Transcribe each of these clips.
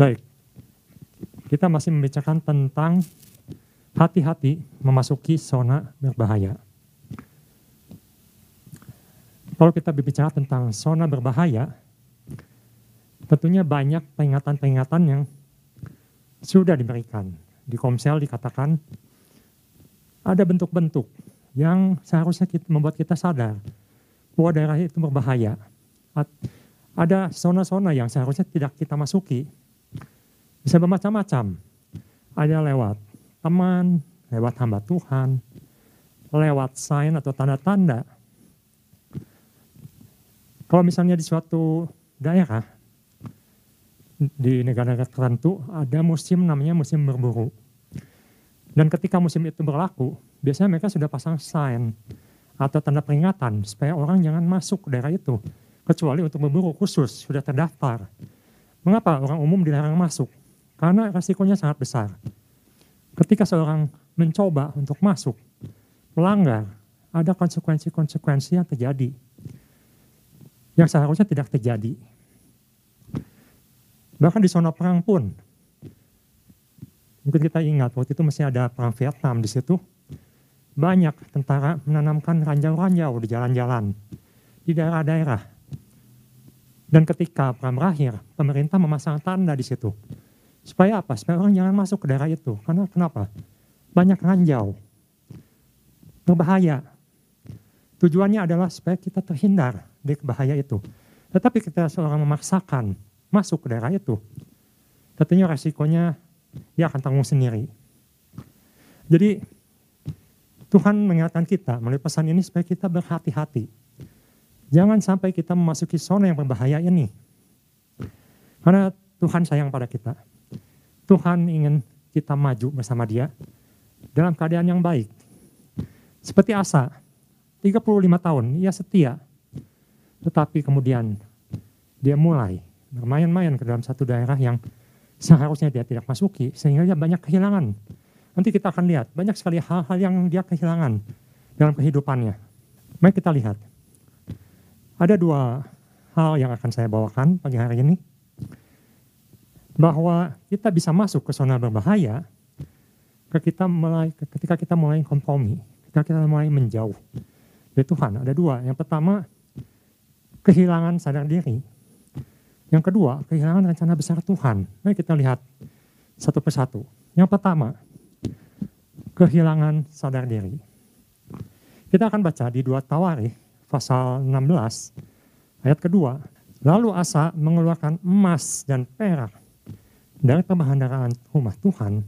Baik, kita masih membicarakan tentang hati-hati memasuki zona berbahaya. Kalau kita berbicara tentang zona berbahaya, tentunya banyak peringatan-peringatan yang sudah diberikan. Di Komsel dikatakan ada bentuk-bentuk yang seharusnya kita, membuat kita sadar bahwa daerah itu berbahaya. Ada zona-zona yang seharusnya tidak kita masuki. Bisa bermacam-macam. Ada lewat teman, lewat hamba Tuhan, lewat sign atau tanda-tanda. Kalau misalnya di suatu daerah, di negara-negara tertentu ada musim namanya musim berburu. Dan ketika musim itu berlaku, biasanya mereka sudah pasang sign atau tanda peringatan supaya orang jangan masuk ke daerah itu. Kecuali untuk berburu khusus, sudah terdaftar. Mengapa orang umum dilarang masuk? Karena resikonya sangat besar. Ketika seorang mencoba untuk masuk, melanggar, ada konsekuensi-konsekuensi yang terjadi. Yang seharusnya tidak terjadi. Bahkan di zona perang pun, mungkin kita ingat waktu itu masih ada perang Vietnam di situ, banyak tentara menanamkan ranjau-ranjau di jalan-jalan, di daerah-daerah. Dan ketika perang berakhir, pemerintah memasang tanda di situ Supaya apa? Supaya orang jangan masuk ke daerah itu. Karena kenapa? Banyak ranjau. Berbahaya. Tujuannya adalah supaya kita terhindar dari bahaya itu. Tetapi kita seorang memaksakan masuk ke daerah itu, tentunya resikonya dia akan tanggung sendiri. Jadi Tuhan mengingatkan kita melalui pesan ini supaya kita berhati-hati. Jangan sampai kita memasuki zona yang berbahaya ini. Karena Tuhan sayang pada kita. Tuhan ingin kita maju bersama dia dalam keadaan yang baik. Seperti Asa, 35 tahun, ia setia. Tetapi kemudian dia mulai bermain-main ke dalam satu daerah yang seharusnya dia tidak masuki, sehingga dia banyak kehilangan. Nanti kita akan lihat, banyak sekali hal-hal yang dia kehilangan dalam kehidupannya. Mari kita lihat. Ada dua hal yang akan saya bawakan pagi hari ini bahwa kita bisa masuk ke zona berbahaya ketika kita mulai ketika kita mulai kompromi, ketika kita mulai menjauh dari Tuhan. Ada dua. Yang pertama kehilangan sadar diri. Yang kedua kehilangan rencana besar Tuhan. Mari kita lihat satu persatu. Yang pertama kehilangan sadar diri. Kita akan baca di dua Tawarikh pasal 16 ayat kedua. Lalu Asa mengeluarkan emas dan perak dari pembaharan rumah Tuhan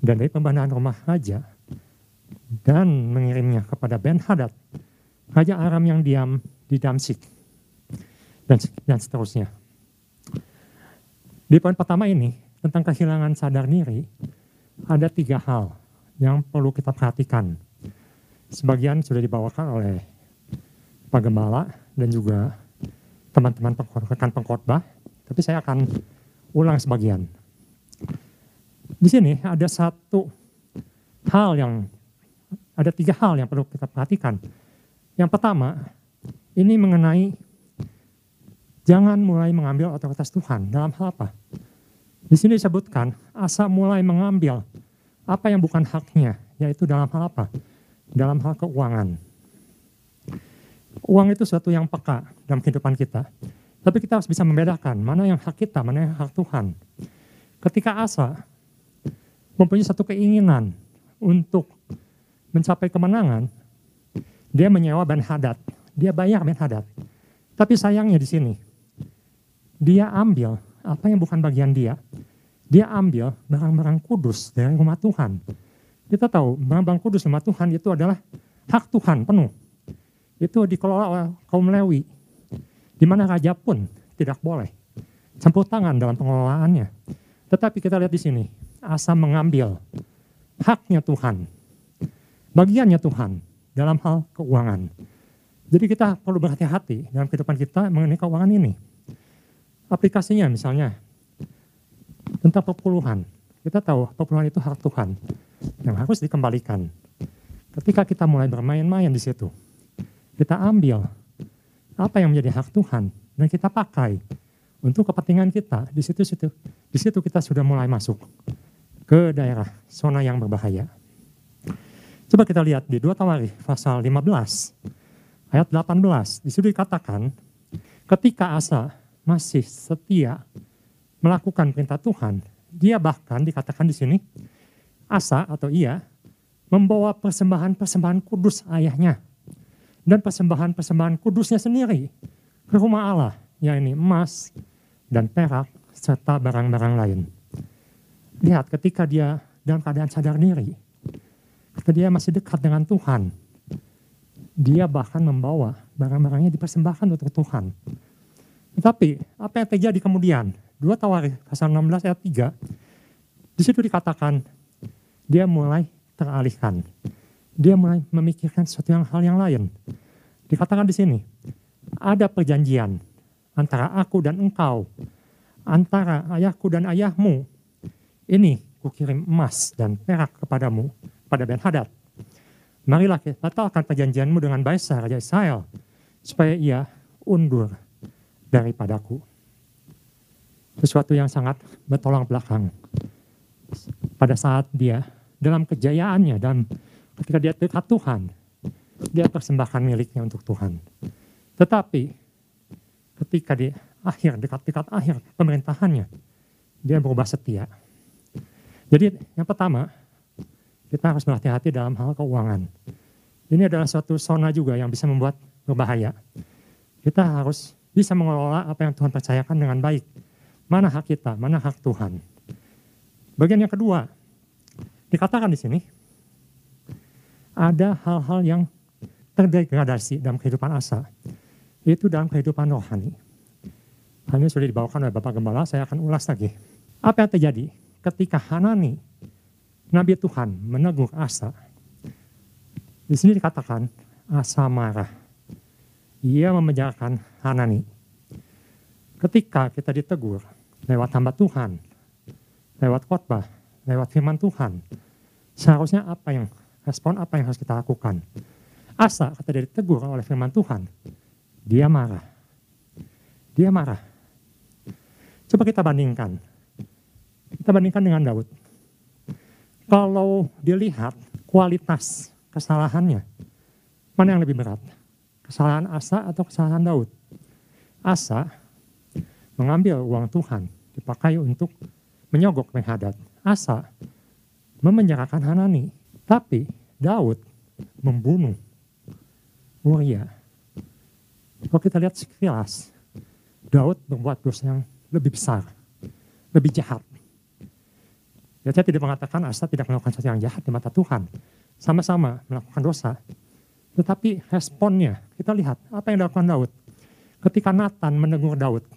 dan dari pembaharan rumah raja dan mengirimnya kepada Ben Hadad, raja Aram yang diam di Damsik dan, dan seterusnya. Di poin pertama ini tentang kehilangan sadar diri ada tiga hal yang perlu kita perhatikan. Sebagian sudah dibawakan oleh Pak Gembala dan juga teman-teman rekan pengkhotbah, tapi saya akan ulang sebagian. Di sini ada satu hal yang, ada tiga hal yang perlu kita perhatikan. Yang pertama, ini mengenai jangan mulai mengambil otoritas Tuhan. Dalam hal apa? Di sini disebutkan, asa mulai mengambil apa yang bukan haknya, yaitu dalam hal apa? Dalam hal keuangan. Uang itu suatu yang peka dalam kehidupan kita. Tapi kita harus bisa membedakan mana yang hak kita, mana yang hak Tuhan. Ketika Asa mempunyai satu keinginan untuk mencapai kemenangan, dia menyewa Ben Hadad. Dia bayar Ben Hadad. Tapi sayangnya di sini, dia ambil apa yang bukan bagian dia. Dia ambil barang-barang kudus dari rumah Tuhan. Kita tahu barang-barang kudus rumah Tuhan itu adalah hak Tuhan penuh. Itu dikelola oleh kaum Lewi di mana raja pun tidak boleh campur tangan dalam pengelolaannya. Tetapi kita lihat di sini, Asa mengambil haknya Tuhan, bagiannya Tuhan dalam hal keuangan. Jadi kita perlu berhati-hati dalam kehidupan kita mengenai keuangan ini. Aplikasinya misalnya tentang perpuluhan. Kita tahu perpuluhan itu hak Tuhan yang harus dikembalikan. Ketika kita mulai bermain-main di situ, kita ambil apa yang menjadi hak Tuhan dan kita pakai untuk kepentingan kita, di situ situ di situ kita sudah mulai masuk ke daerah zona yang berbahaya. Coba kita lihat di 2 Tawari pasal 15 ayat 18. Di situ dikatakan ketika Asa masih setia melakukan perintah Tuhan, dia bahkan dikatakan di sini Asa atau ia membawa persembahan-persembahan kudus ayahnya dan persembahan-persembahan kudusnya sendiri ke rumah Allah, yakni emas dan perak serta barang-barang lain. Lihat ketika dia dalam keadaan sadar diri, ketika dia masih dekat dengan Tuhan, dia bahkan membawa barang-barangnya dipersembahkan untuk Tuhan. Tetapi apa yang terjadi kemudian? Dua Tawari pasal 16 ayat 3, di situ dikatakan dia mulai teralihkan. Dia mulai memikirkan sesuatu yang hal yang lain. Dikatakan di sini, ada perjanjian antara aku dan engkau, antara ayahku dan ayahmu. Ini kukirim emas dan perak kepadamu, pada Ben Hadad. Marilah kita batalkan perjanjianmu dengan Baisa, Raja Israel, supaya ia undur daripadaku. Sesuatu yang sangat bertolak belakang. Pada saat dia dalam kejayaannya dan ketika dia dekat Tuhan, dia persembahkan miliknya untuk Tuhan. Tetapi ketika di akhir, dekat-dekat akhir pemerintahannya, dia berubah setia. Jadi yang pertama, kita harus berhati-hati dalam hal keuangan. Ini adalah suatu zona juga yang bisa membuat berbahaya. Kita harus bisa mengelola apa yang Tuhan percayakan dengan baik. Mana hak kita, mana hak Tuhan. Bagian yang kedua, dikatakan di sini, ada hal-hal yang terdegradasi dalam kehidupan asa, itu dalam kehidupan rohani. Hal ini sudah dibawakan oleh Bapak Gembala, saya akan ulas lagi. Apa yang terjadi ketika Hanani, Nabi Tuhan menegur Asa? Di sini dikatakan Asa marah. Ia memenjarakan Hanani. Ketika kita ditegur lewat hamba Tuhan, lewat khotbah, lewat firman Tuhan, seharusnya apa yang respon apa yang harus kita lakukan? Asa kata dari tegur oleh firman Tuhan, dia marah. Dia marah. Coba kita bandingkan. Kita bandingkan dengan Daud. Kalau dilihat kualitas kesalahannya, mana yang lebih berat? Kesalahan Asa atau kesalahan Daud? Asa mengambil uang Tuhan, dipakai untuk menyogok menghadap. Asa memenjarakan Hanani. Tapi Daud membunuh Uria. Kalau kita lihat sekilas, Daud membuat dosa yang lebih besar, lebih jahat. Ya, saya tidak mengatakan Asa tidak melakukan sesuatu yang jahat di mata Tuhan. Sama-sama melakukan dosa. Tetapi responnya, kita lihat apa yang dilakukan Daud. Ketika Nathan menegur Daud,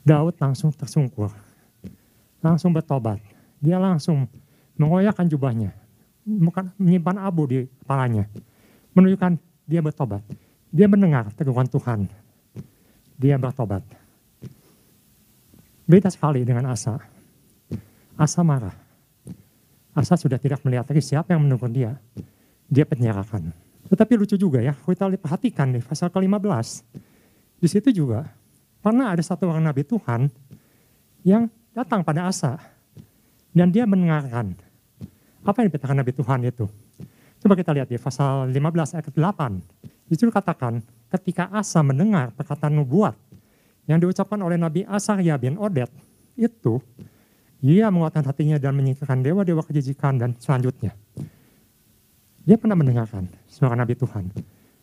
Daud langsung tersungkur, langsung bertobat. Dia langsung mengoyakkan jubahnya, menyimpan abu di kepalanya. Menunjukkan dia bertobat. Dia mendengar teguran Tuhan. Dia bertobat. Beda sekali dengan Asa. Asa marah. Asa sudah tidak melihat lagi siapa yang menegur dia. Dia penjarakan. Tetapi lucu juga ya, kita perhatikan nih pasal ke-15. Di situ juga pernah ada satu orang nabi Tuhan yang datang pada Asa dan dia mendengarkan apa yang dikatakan Nabi Tuhan itu? Coba kita lihat di pasal 15 ayat 8. Itu katakan, ketika Asa mendengar perkataan nubuat yang diucapkan oleh Nabi Asarya bin Odet, itu ia menguatkan hatinya dan menyingkirkan dewa-dewa kejijikan dan selanjutnya. Dia pernah mendengarkan suara Nabi Tuhan.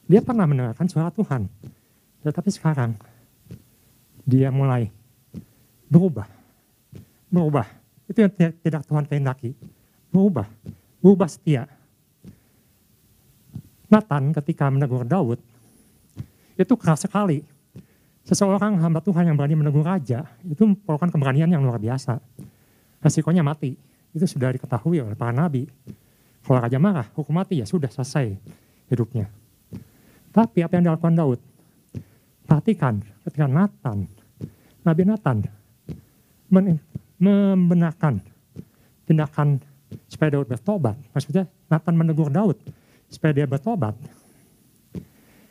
Dia pernah mendengarkan suara Tuhan. Tetapi sekarang dia mulai berubah. Berubah. Itu yang tidak Tuhan kehendaki berubah, berubah setia. Nathan ketika menegur Daud, itu keras sekali. Seseorang hamba Tuhan yang berani menegur raja, itu merupakan keberanian yang luar biasa. Resikonya mati, itu sudah diketahui oleh para nabi. Kalau raja marah, hukum mati ya sudah selesai hidupnya. Tapi apa yang dilakukan Daud? Perhatikan ketika Nathan, Nabi Nathan membenarkan tindakan supaya Daud bertobat. Maksudnya Nathan menegur Daud supaya dia bertobat.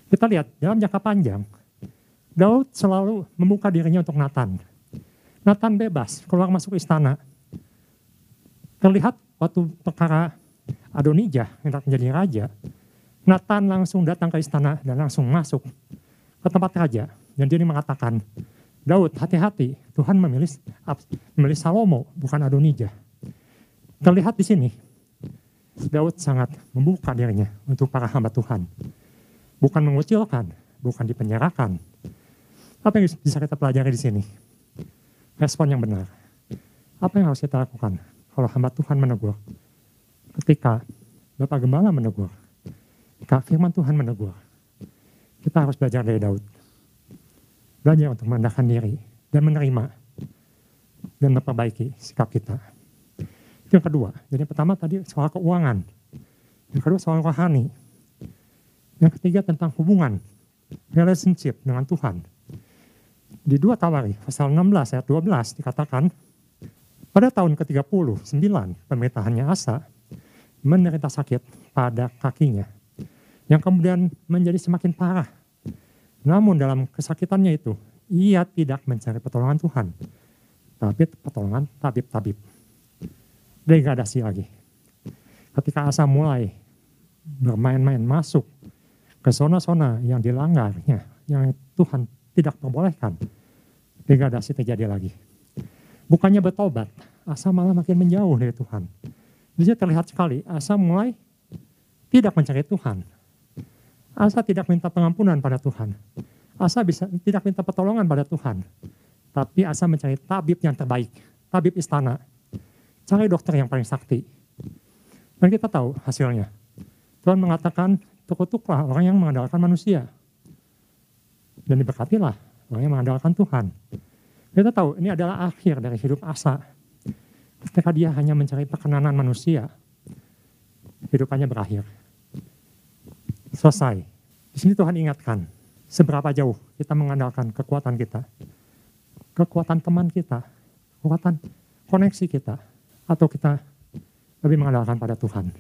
Kita lihat dalam jangka panjang, Daud selalu membuka dirinya untuk Nathan. Nathan bebas keluar masuk istana. Terlihat waktu perkara Adonijah yang menjadi raja, Nathan langsung datang ke istana dan langsung masuk ke tempat raja. Dan dia mengatakan, Daud hati-hati, Tuhan memilih memilih Salomo bukan Adonijah. Terlihat di sini, Daud sangat membuka dirinya untuk para hamba Tuhan. Bukan mengucilkan, bukan dipenjarakan. Apa yang bisa kita pelajari di sini? Respon yang benar. Apa yang harus kita lakukan kalau hamba Tuhan menegur? Ketika Bapak Gembala menegur, ketika firman Tuhan menegur, kita harus belajar dari Daud. Belajar untuk merendahkan diri dan menerima dan memperbaiki sikap kita. Yang kedua. Jadi pertama tadi soal keuangan. Yang kedua soal rohani. Yang ketiga tentang hubungan, relationship dengan Tuhan. Di dua Tawari, pasal 16 ayat 12 dikatakan, pada tahun ke-39 pemerintahannya Asa, menderita sakit pada kakinya, yang kemudian menjadi semakin parah. Namun dalam kesakitannya itu, ia tidak mencari pertolongan Tuhan, tapi pertolongan tabib-tabib. Degradasi lagi. Ketika Asa mulai bermain-main masuk ke zona-zona yang dilanggarnya, yang Tuhan tidak perbolehkan, degradasi terjadi lagi. Bukannya bertobat, Asa malah makin menjauh dari Tuhan. Jadi terlihat sekali, Asa mulai tidak mencari Tuhan. Asa tidak minta pengampunan pada Tuhan. Asa bisa tidak minta pertolongan pada Tuhan. Tapi Asa mencari tabib yang terbaik, tabib istana. Cari dokter yang paling sakti. Dan kita tahu hasilnya. Tuhan mengatakan terkutuklah orang yang mengandalkan manusia. Dan diberkatilah orang yang mengandalkan Tuhan. Kita tahu ini adalah akhir dari hidup Asa. Ketika dia hanya mencari perkenanan manusia, hidupannya berakhir. Selesai. Di sini Tuhan ingatkan, seberapa jauh kita mengandalkan kekuatan kita, kekuatan teman kita, kekuatan koneksi kita, atau kita lebih mengandalkan pada Tuhan.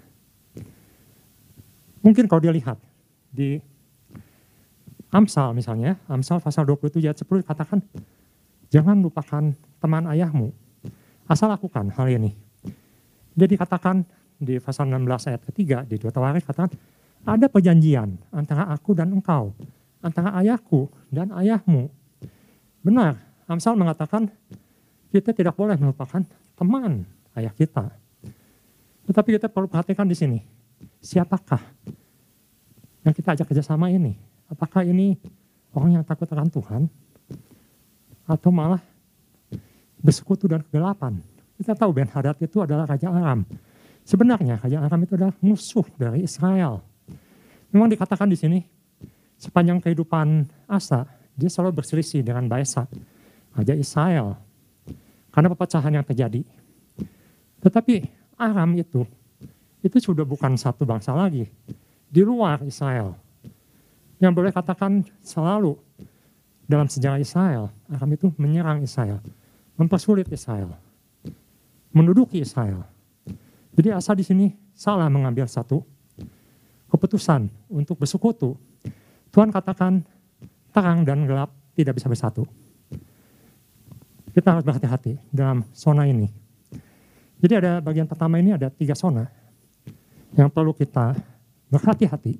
Mungkin kalau dia lihat di Amsal misalnya, Amsal pasal 27 ayat 10 katakan, jangan lupakan teman ayahmu, asal lakukan hal ini. Dia dikatakan di pasal 16 ayat ketiga, di dua tawarik katakan, ada perjanjian antara aku dan engkau, antara ayahku dan ayahmu. Benar, Amsal mengatakan kita tidak boleh melupakan teman ayah kita. Tetapi kita perlu perhatikan di sini, siapakah yang kita ajak kerjasama ini? Apakah ini orang yang takut akan Tuhan? Atau malah bersekutu dan kegelapan? Kita tahu Ben Hadad itu adalah Raja Aram. Sebenarnya Raja Aram itu adalah musuh dari Israel. Memang dikatakan di sini, sepanjang kehidupan Asa, dia selalu berselisih dengan Baesa, Raja Israel. Karena perpecahan yang terjadi. Tetapi Aram itu itu sudah bukan satu bangsa lagi. Di luar Israel. Yang boleh katakan selalu dalam sejarah Israel, Aram itu menyerang Israel. Mempersulit Israel. Menduduki Israel. Jadi Asa di sini salah mengambil satu keputusan untuk bersekutu. Tuhan katakan terang dan gelap tidak bisa bersatu. Kita harus berhati-hati dalam zona ini. Jadi ada bagian pertama ini ada tiga zona yang perlu kita berhati-hati.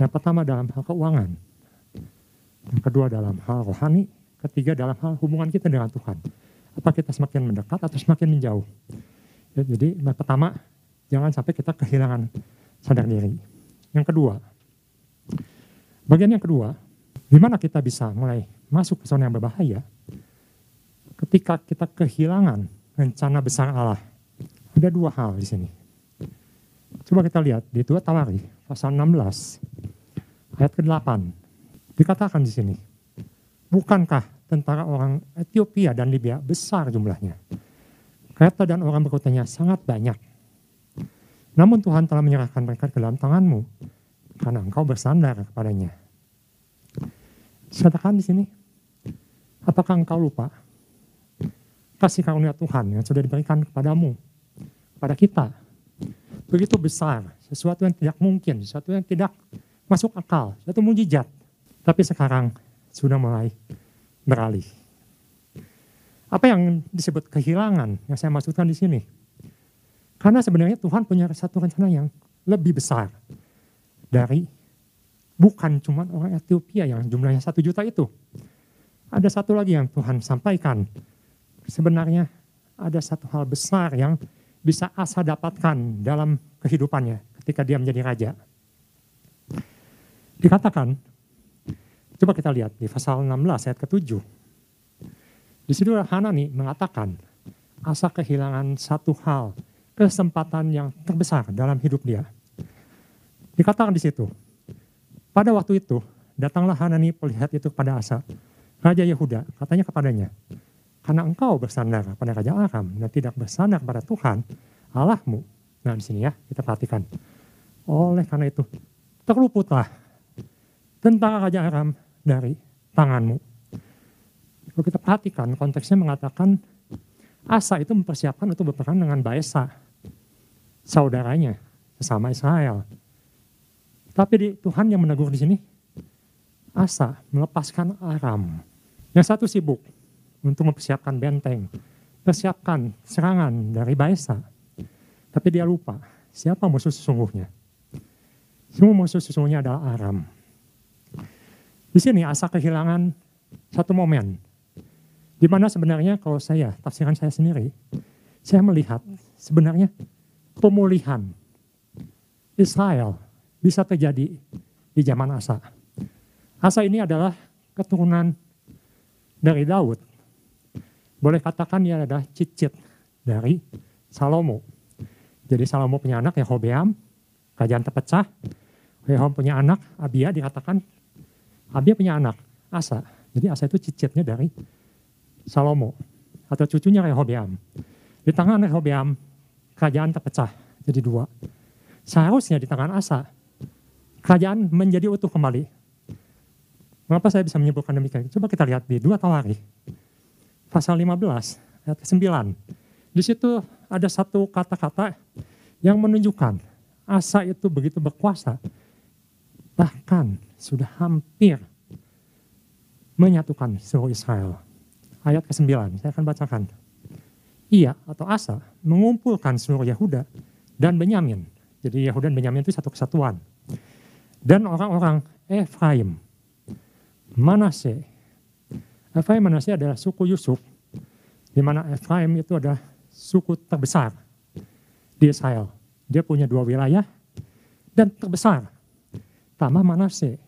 Yang pertama dalam hal keuangan, yang kedua dalam hal rohani, ketiga dalam hal hubungan kita dengan Tuhan. Apa kita semakin mendekat atau semakin menjauh? Ya, jadi yang pertama jangan sampai kita kehilangan sadar diri. Yang kedua, bagian yang kedua, di mana kita bisa mulai masuk ke zona yang berbahaya ketika kita kehilangan rencana besar Allah. Ada dua hal di sini. Coba kita lihat di dua Tawari pasal 16 ayat ke-8. Dikatakan di sini, bukankah tentara orang Ethiopia dan Libya besar jumlahnya? Kereta dan orang berkutanya sangat banyak. Namun Tuhan telah menyerahkan mereka ke dalam tanganmu karena engkau bersandar kepadanya. Katakan di sini, apakah engkau lupa kasih karunia Tuhan yang sudah diberikan kepadamu, kepada kita. Begitu besar, sesuatu yang tidak mungkin, sesuatu yang tidak masuk akal, sesuatu mujizat. Tapi sekarang sudah mulai beralih. Apa yang disebut kehilangan yang saya maksudkan di sini? Karena sebenarnya Tuhan punya satu rencana yang lebih besar dari bukan cuma orang Ethiopia yang jumlahnya satu juta itu. Ada satu lagi yang Tuhan sampaikan. Sebenarnya ada satu hal besar yang bisa Asa dapatkan dalam kehidupannya ketika dia menjadi raja. Dikatakan, coba kita lihat di pasal 16 ayat ke-7. Di situ Hanani mengatakan, Asa kehilangan satu hal, kesempatan yang terbesar dalam hidup dia. Dikatakan di situ, pada waktu itu datanglah Hanani melihat itu kepada Asa, Raja Yehuda, katanya kepadanya, karena engkau bersandar pada Raja Aram dan tidak bersandar pada Tuhan Allahmu. Nah di sini ya kita perhatikan. Oleh karena itu terluputlah tentang Raja Aram dari tanganmu. Kalau kita perhatikan konteksnya mengatakan Asa itu mempersiapkan untuk berperang dengan Baesa, saudaranya, sesama Israel. Tapi di, Tuhan yang menegur di sini, Asa melepaskan Aram. Yang satu sibuk untuk mempersiapkan benteng, persiapkan serangan dari Baesa. Tapi dia lupa siapa musuh sesungguhnya. Semua musuh sesungguhnya adalah Aram. Di sini Asa kehilangan satu momen. Di mana sebenarnya kalau saya, tafsiran saya sendiri, saya melihat sebenarnya pemulihan Israel bisa terjadi di zaman Asa. Asa ini adalah keturunan dari Daud boleh katakan dia adalah cicit dari Salomo. Jadi Salomo punya anak Yehobeam, kerajaan terpecah. Yehobeam punya anak Abia dikatakan Abia punya anak Asa. Jadi Asa itu cicitnya dari Salomo atau cucunya Rehobeam. Di tangan Rehobeam kerajaan terpecah jadi dua. Seharusnya di tangan Asa kerajaan menjadi utuh kembali. Mengapa saya bisa menyebutkan demikian? Coba kita lihat di dua Tawari pasal 15 ayat ke-9. Di situ ada satu kata-kata yang menunjukkan Asa itu begitu berkuasa, bahkan sudah hampir menyatukan seluruh Israel. Ayat ke-9, saya akan bacakan. Ia atau Asa mengumpulkan seluruh Yahuda dan Benyamin. Jadi Yahuda dan Benyamin itu satu kesatuan. Dan orang-orang Efraim, Manase, Efraim Manasya adalah suku Yusuf, di mana Efraim itu adalah suku terbesar di Israel. Dia punya dua wilayah dan terbesar. Tambah Manasye,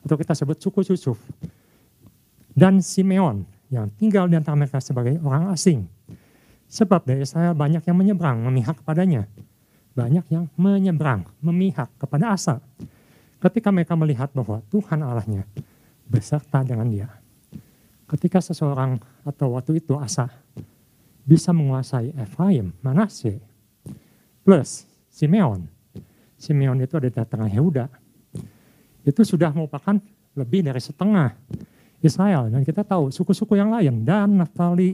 atau kita sebut suku Yusuf. Dan Simeon yang tinggal di antara mereka sebagai orang asing. Sebab dari Israel banyak yang menyeberang, memihak kepadanya. Banyak yang menyeberang, memihak kepada Asa. Ketika mereka melihat bahwa Tuhan Allahnya beserta dengan dia ketika seseorang atau waktu itu Asa bisa menguasai Efraim, Manasye, plus Simeon. Simeon itu ada di tengah Yehuda. Itu sudah merupakan lebih dari setengah Israel. Dan kita tahu suku-suku yang lain dan Naftali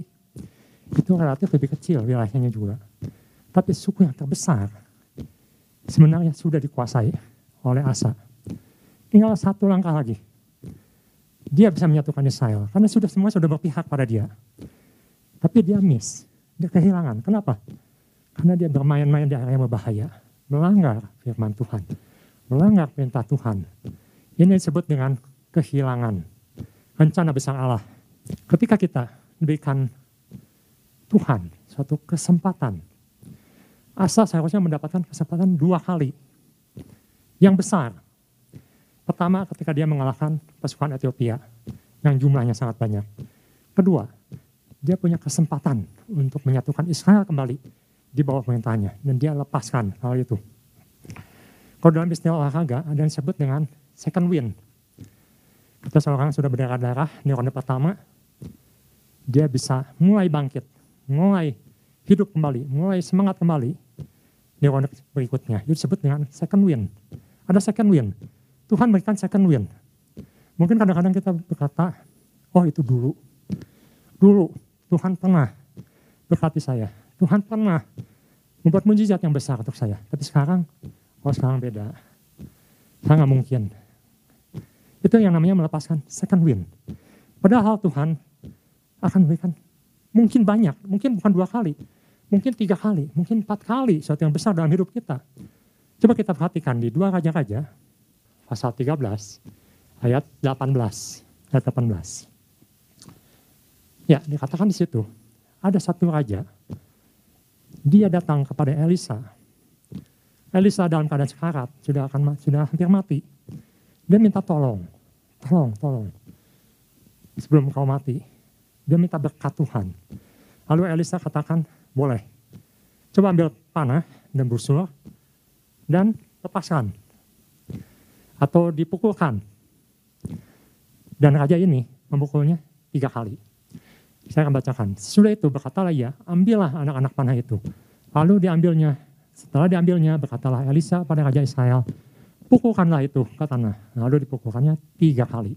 itu relatif lebih kecil wilayahnya juga. Tapi suku yang terbesar sebenarnya sudah dikuasai oleh Asa. Tinggal satu langkah lagi dia bisa menyatukan Israel karena sudah semua sudah berpihak pada dia. Tapi dia miss, dia kehilangan. Kenapa? Karena dia bermain-main di area yang berbahaya, melanggar firman Tuhan, melanggar perintah Tuhan. Ini disebut dengan kehilangan rencana besar Allah. Ketika kita diberikan Tuhan suatu kesempatan, Asa seharusnya mendapatkan kesempatan dua kali yang besar Pertama ketika dia mengalahkan pasukan Ethiopia yang jumlahnya sangat banyak. Kedua, dia punya kesempatan untuk menyatukan Israel kembali di bawah pemerintahannya dan dia lepaskan hal itu. Kalau dalam istilah olahraga ada yang disebut dengan second win. Ketika seorang sudah berdarah-darah di ronde pertama, dia bisa mulai bangkit, mulai hidup kembali, mulai semangat kembali di ronde berikutnya. Itu disebut dengan second win. Ada second win Tuhan berikan second win. Mungkin kadang-kadang kita berkata, oh itu dulu. Dulu Tuhan pernah berkati saya. Tuhan pernah membuat mujizat yang besar untuk saya. Tapi sekarang, oh sekarang beda. Saya nggak mungkin. Itu yang namanya melepaskan second wind. Padahal Tuhan akan memberikan mungkin banyak, mungkin bukan dua kali, mungkin tiga kali, mungkin empat kali sesuatu yang besar dalam hidup kita. Coba kita perhatikan di dua raja-raja, pasal 13, ayat 18. Ayat 18. Ya, dikatakan di situ, ada satu raja, dia datang kepada Elisa. Elisa dalam keadaan sekarat, sudah akan sudah hampir mati. Dia minta tolong, tolong, tolong. Sebelum kau mati, dia minta berkat Tuhan. Lalu Elisa katakan, boleh. Coba ambil panah dan busur dan lepaskan. Atau dipukulkan. Dan raja ini memukulnya tiga kali. Saya akan bacakan. Sudah itu berkatalah ia, ambillah anak-anak panah itu. Lalu diambilnya. Setelah diambilnya berkatalah Elisa pada Raja Israel, pukulkanlah itu ke tanah. Lalu dipukulkannya tiga kali.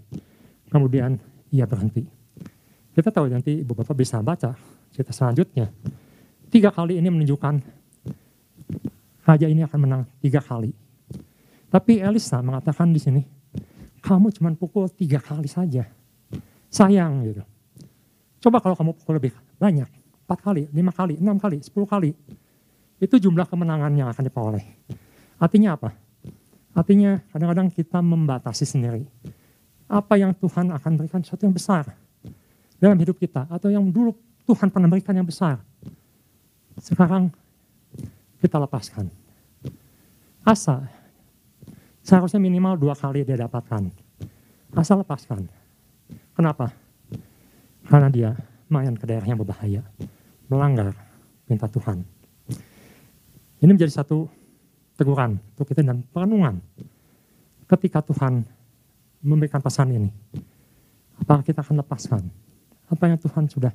Kemudian ia berhenti. Kita tahu nanti ibu bapak bisa baca cerita selanjutnya. Tiga kali ini menunjukkan raja ini akan menang tiga kali. Tapi Elisa mengatakan di sini, kamu cuma pukul tiga kali saja. Sayang gitu. Coba kalau kamu pukul lebih banyak, empat kali, lima kali, enam kali, sepuluh kali. Itu jumlah kemenangan yang akan diperoleh. Artinya apa? Artinya kadang-kadang kita membatasi sendiri. Apa yang Tuhan akan berikan sesuatu yang besar dalam hidup kita. Atau yang dulu Tuhan pernah berikan yang besar. Sekarang kita lepaskan. Asa, seharusnya minimal dua kali dia dapatkan. Asa lepaskan. Kenapa? Karena dia main ke daerah yang berbahaya. Melanggar minta Tuhan. Ini menjadi satu teguran untuk kita dan perenungan. Ketika Tuhan memberikan pesan ini, apakah kita akan lepaskan apa yang Tuhan sudah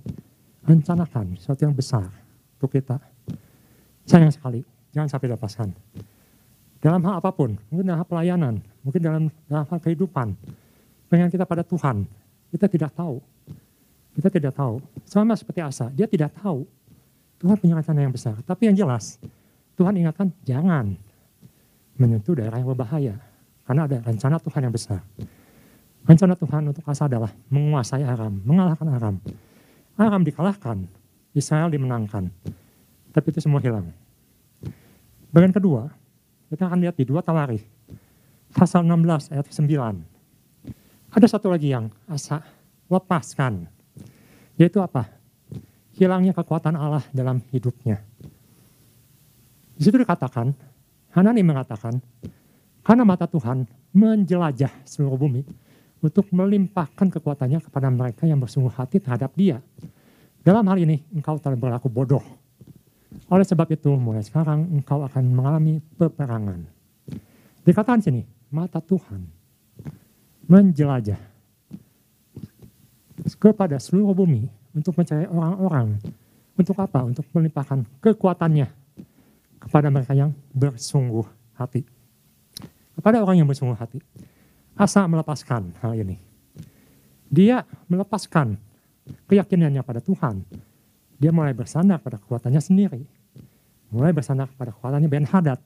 rencanakan, sesuatu yang besar untuk kita. Sayang sekali, jangan sampai lepaskan. Dalam hal apa pun, mungkin dalam hal pelayanan, mungkin dalam, hal kehidupan, pengen kita pada Tuhan, kita tidak tahu. Kita tidak tahu. Sama seperti Asa, dia tidak tahu. Tuhan punya rencana yang besar. Tapi yang jelas, Tuhan ingatkan, jangan menyentuh daerah yang berbahaya. Karena ada rencana Tuhan yang besar. Rencana Tuhan untuk Asa adalah menguasai Aram, mengalahkan Aram. Aram dikalahkan, Israel dimenangkan. Tapi itu semua hilang. Bagian kedua, kita akan lihat di dua Tawarikh. Pasal 16 ayat 9. Ada satu lagi yang Asa lepaskan. Yaitu apa? Hilangnya kekuatan Allah dalam hidupnya. Di situ dikatakan, Hanani mengatakan, karena mata Tuhan menjelajah seluruh bumi untuk melimpahkan kekuatannya kepada mereka yang bersungguh hati terhadap dia. Dalam hal ini, engkau telah berlaku bodoh. Oleh sebab itu, mulai sekarang engkau akan mengalami peperangan. Dikatakan sini, mata Tuhan menjelajah kepada seluruh bumi untuk mencari orang-orang. Untuk apa? Untuk melimpahkan kekuatannya kepada mereka yang bersungguh hati. Kepada orang yang bersungguh hati. Asa melepaskan hal ini. Dia melepaskan keyakinannya pada Tuhan. Dia mulai bersandar pada kekuatannya sendiri. Mulai bersandar pada kekuatannya Ben Hadad.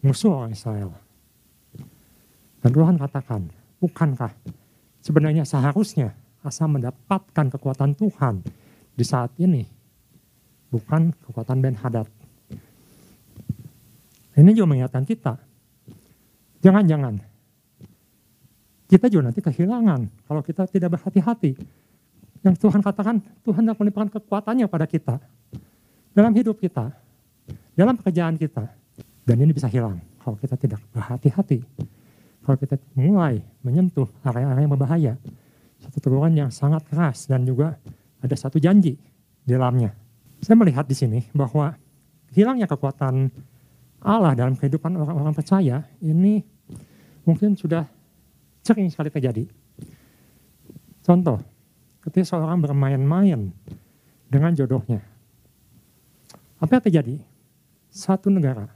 Musuh orang Israel. Dan Tuhan katakan, bukankah sebenarnya seharusnya Asa mendapatkan kekuatan Tuhan di saat ini. Bukan kekuatan Ben Hadad. Ini juga mengingatkan kita. Jangan-jangan kita juga nanti kehilangan kalau kita tidak berhati-hati. Yang Tuhan katakan, Tuhan akan melimpahkan kekuatannya pada kita. Dalam hidup kita, dalam pekerjaan kita. Dan ini bisa hilang kalau kita tidak berhati-hati. Kalau kita mulai menyentuh area-area yang berbahaya. Satu teguran yang sangat keras dan juga ada satu janji di dalamnya. Saya melihat di sini bahwa hilangnya kekuatan Allah dalam kehidupan orang-orang percaya ini mungkin sudah sering sekali terjadi. Contoh, ketika seorang bermain-main dengan jodohnya. Apa yang terjadi? Satu negara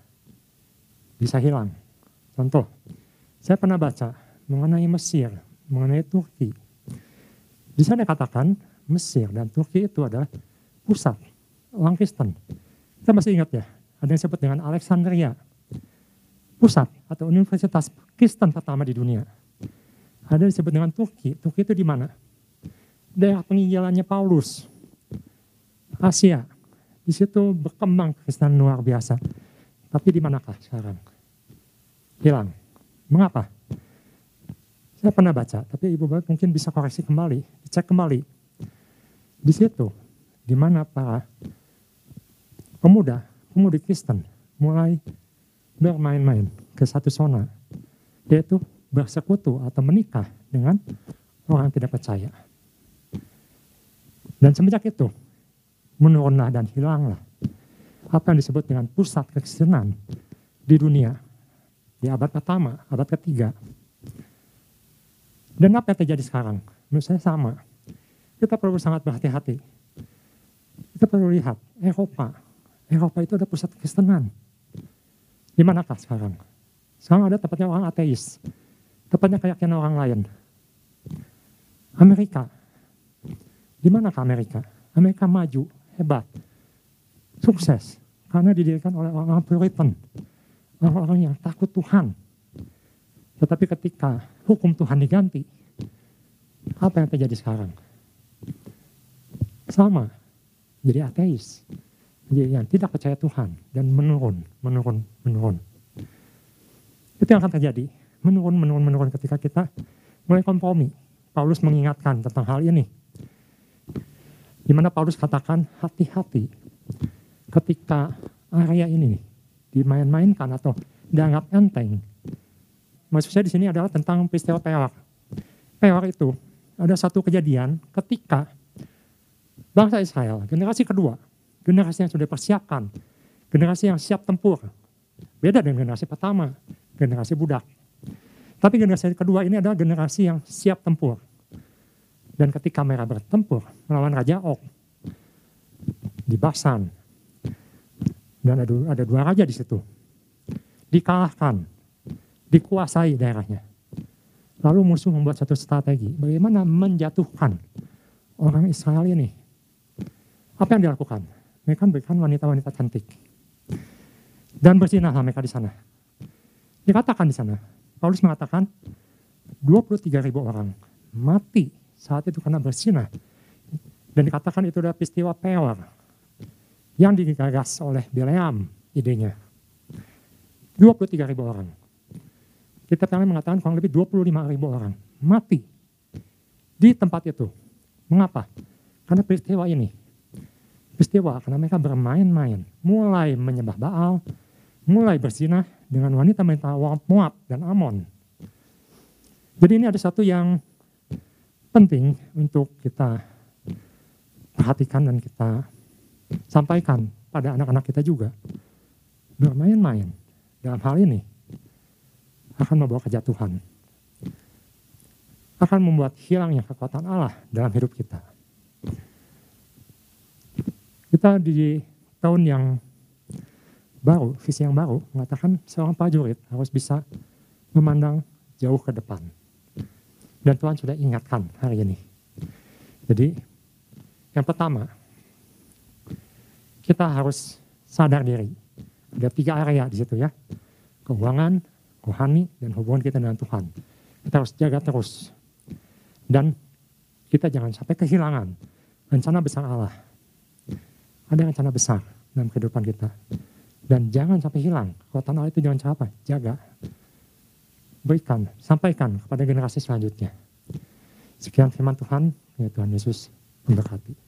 bisa hilang. Contoh, saya pernah baca mengenai Mesir, mengenai Turki. Di sana katakan Mesir dan Turki itu adalah pusat orang Kristen. Kita masih ingat ya, ada yang disebut dengan Alexandria, pusat atau universitas Kristen pertama di dunia. ada disebut dengan Turki. Turki itu di mana? Daerah peninggalannya Paulus. Asia. Di situ berkembang Kristen luar biasa. Tapi di manakah sekarang? Hilang. Mengapa? Saya pernah baca, tapi Ibu Bapak mungkin bisa koreksi kembali, cek kembali. Di situ, di mana para pemuda, pemudi Kristen mulai bermain-main ke satu zona, yaitu bersekutu atau menikah dengan orang tidak percaya. Dan semenjak itu, menurunlah dan hilanglah apa yang disebut dengan pusat kekristenan di dunia di abad pertama, abad ketiga. Dan apa yang terjadi sekarang? Menurut saya sama. Kita perlu sangat berhati-hati. Kita perlu lihat Eropa. Eropa itu ada pusat kekristenan. Di manakah sekarang? Sekarang ada tempatnya orang ateis. Tempatnya keyakinan orang lain. Amerika. Di manakah Amerika? Amerika maju, hebat, sukses. Karena didirikan oleh orang-orang Puritan. Orang-orang yang takut Tuhan. Tetapi ketika hukum Tuhan diganti, apa yang terjadi sekarang? Sama, jadi ateis. Jadi yang tidak percaya Tuhan dan menurun, menurun, menurun. Itu yang akan terjadi, menurun, menurun, menurun ketika kita mulai kompromi. Paulus mengingatkan tentang hal ini. Di mana Paulus katakan hati-hati ketika area ini dimain-mainkan atau dianggap enteng. Maksud saya di sini adalah tentang peristiwa peor. Peor itu ada satu kejadian ketika bangsa Israel, generasi kedua, generasi yang sudah persiapkan, generasi yang siap tempur. Beda dengan generasi pertama, generasi budak. Tapi generasi kedua ini adalah generasi yang siap tempur. Dan ketika mereka bertempur melawan Raja Ok di Basan, dan ada, ada dua raja di situ, dikalahkan, dikuasai daerahnya. Lalu musuh membuat satu strategi, bagaimana menjatuhkan orang Israel ini. Apa yang dilakukan? Mereka berikan wanita-wanita cantik. Dan bersinahlah mereka di sana. Dikatakan di sana, Paulus mengatakan 23 ribu orang mati saat itu karena bersinah. Dan dikatakan itu adalah peristiwa peor yang digagas oleh Bileam idenya. 23 ribu orang. Kita pengen mengatakan kurang lebih 25 ribu orang mati di tempat itu. Mengapa? Karena peristiwa ini peristiwa karena mereka bermain-main, mulai menyembah Baal, mulai berzinah dengan wanita-wanita Moab dan Amon. Jadi ini ada satu yang penting untuk kita perhatikan dan kita sampaikan pada anak-anak kita juga. Bermain-main dalam hal ini akan membawa kejatuhan. Akan membuat hilangnya kekuatan Allah dalam hidup kita. Kita di tahun yang baru, visi yang baru, mengatakan seorang prajurit harus bisa memandang jauh ke depan. Dan Tuhan sudah ingatkan hari ini. Jadi, yang pertama, kita harus sadar diri. Ada tiga area di situ ya. Keuangan, rohani, dan hubungan kita dengan Tuhan. Kita harus jaga terus. Dan kita jangan sampai kehilangan rencana besar Allah ada rencana besar dalam kehidupan kita. Dan jangan sampai hilang. Kekuatan Allah itu jangan apa? Jaga. Berikan, sampaikan kepada generasi selanjutnya. Sekian firman Tuhan, ya Tuhan Yesus memberkati.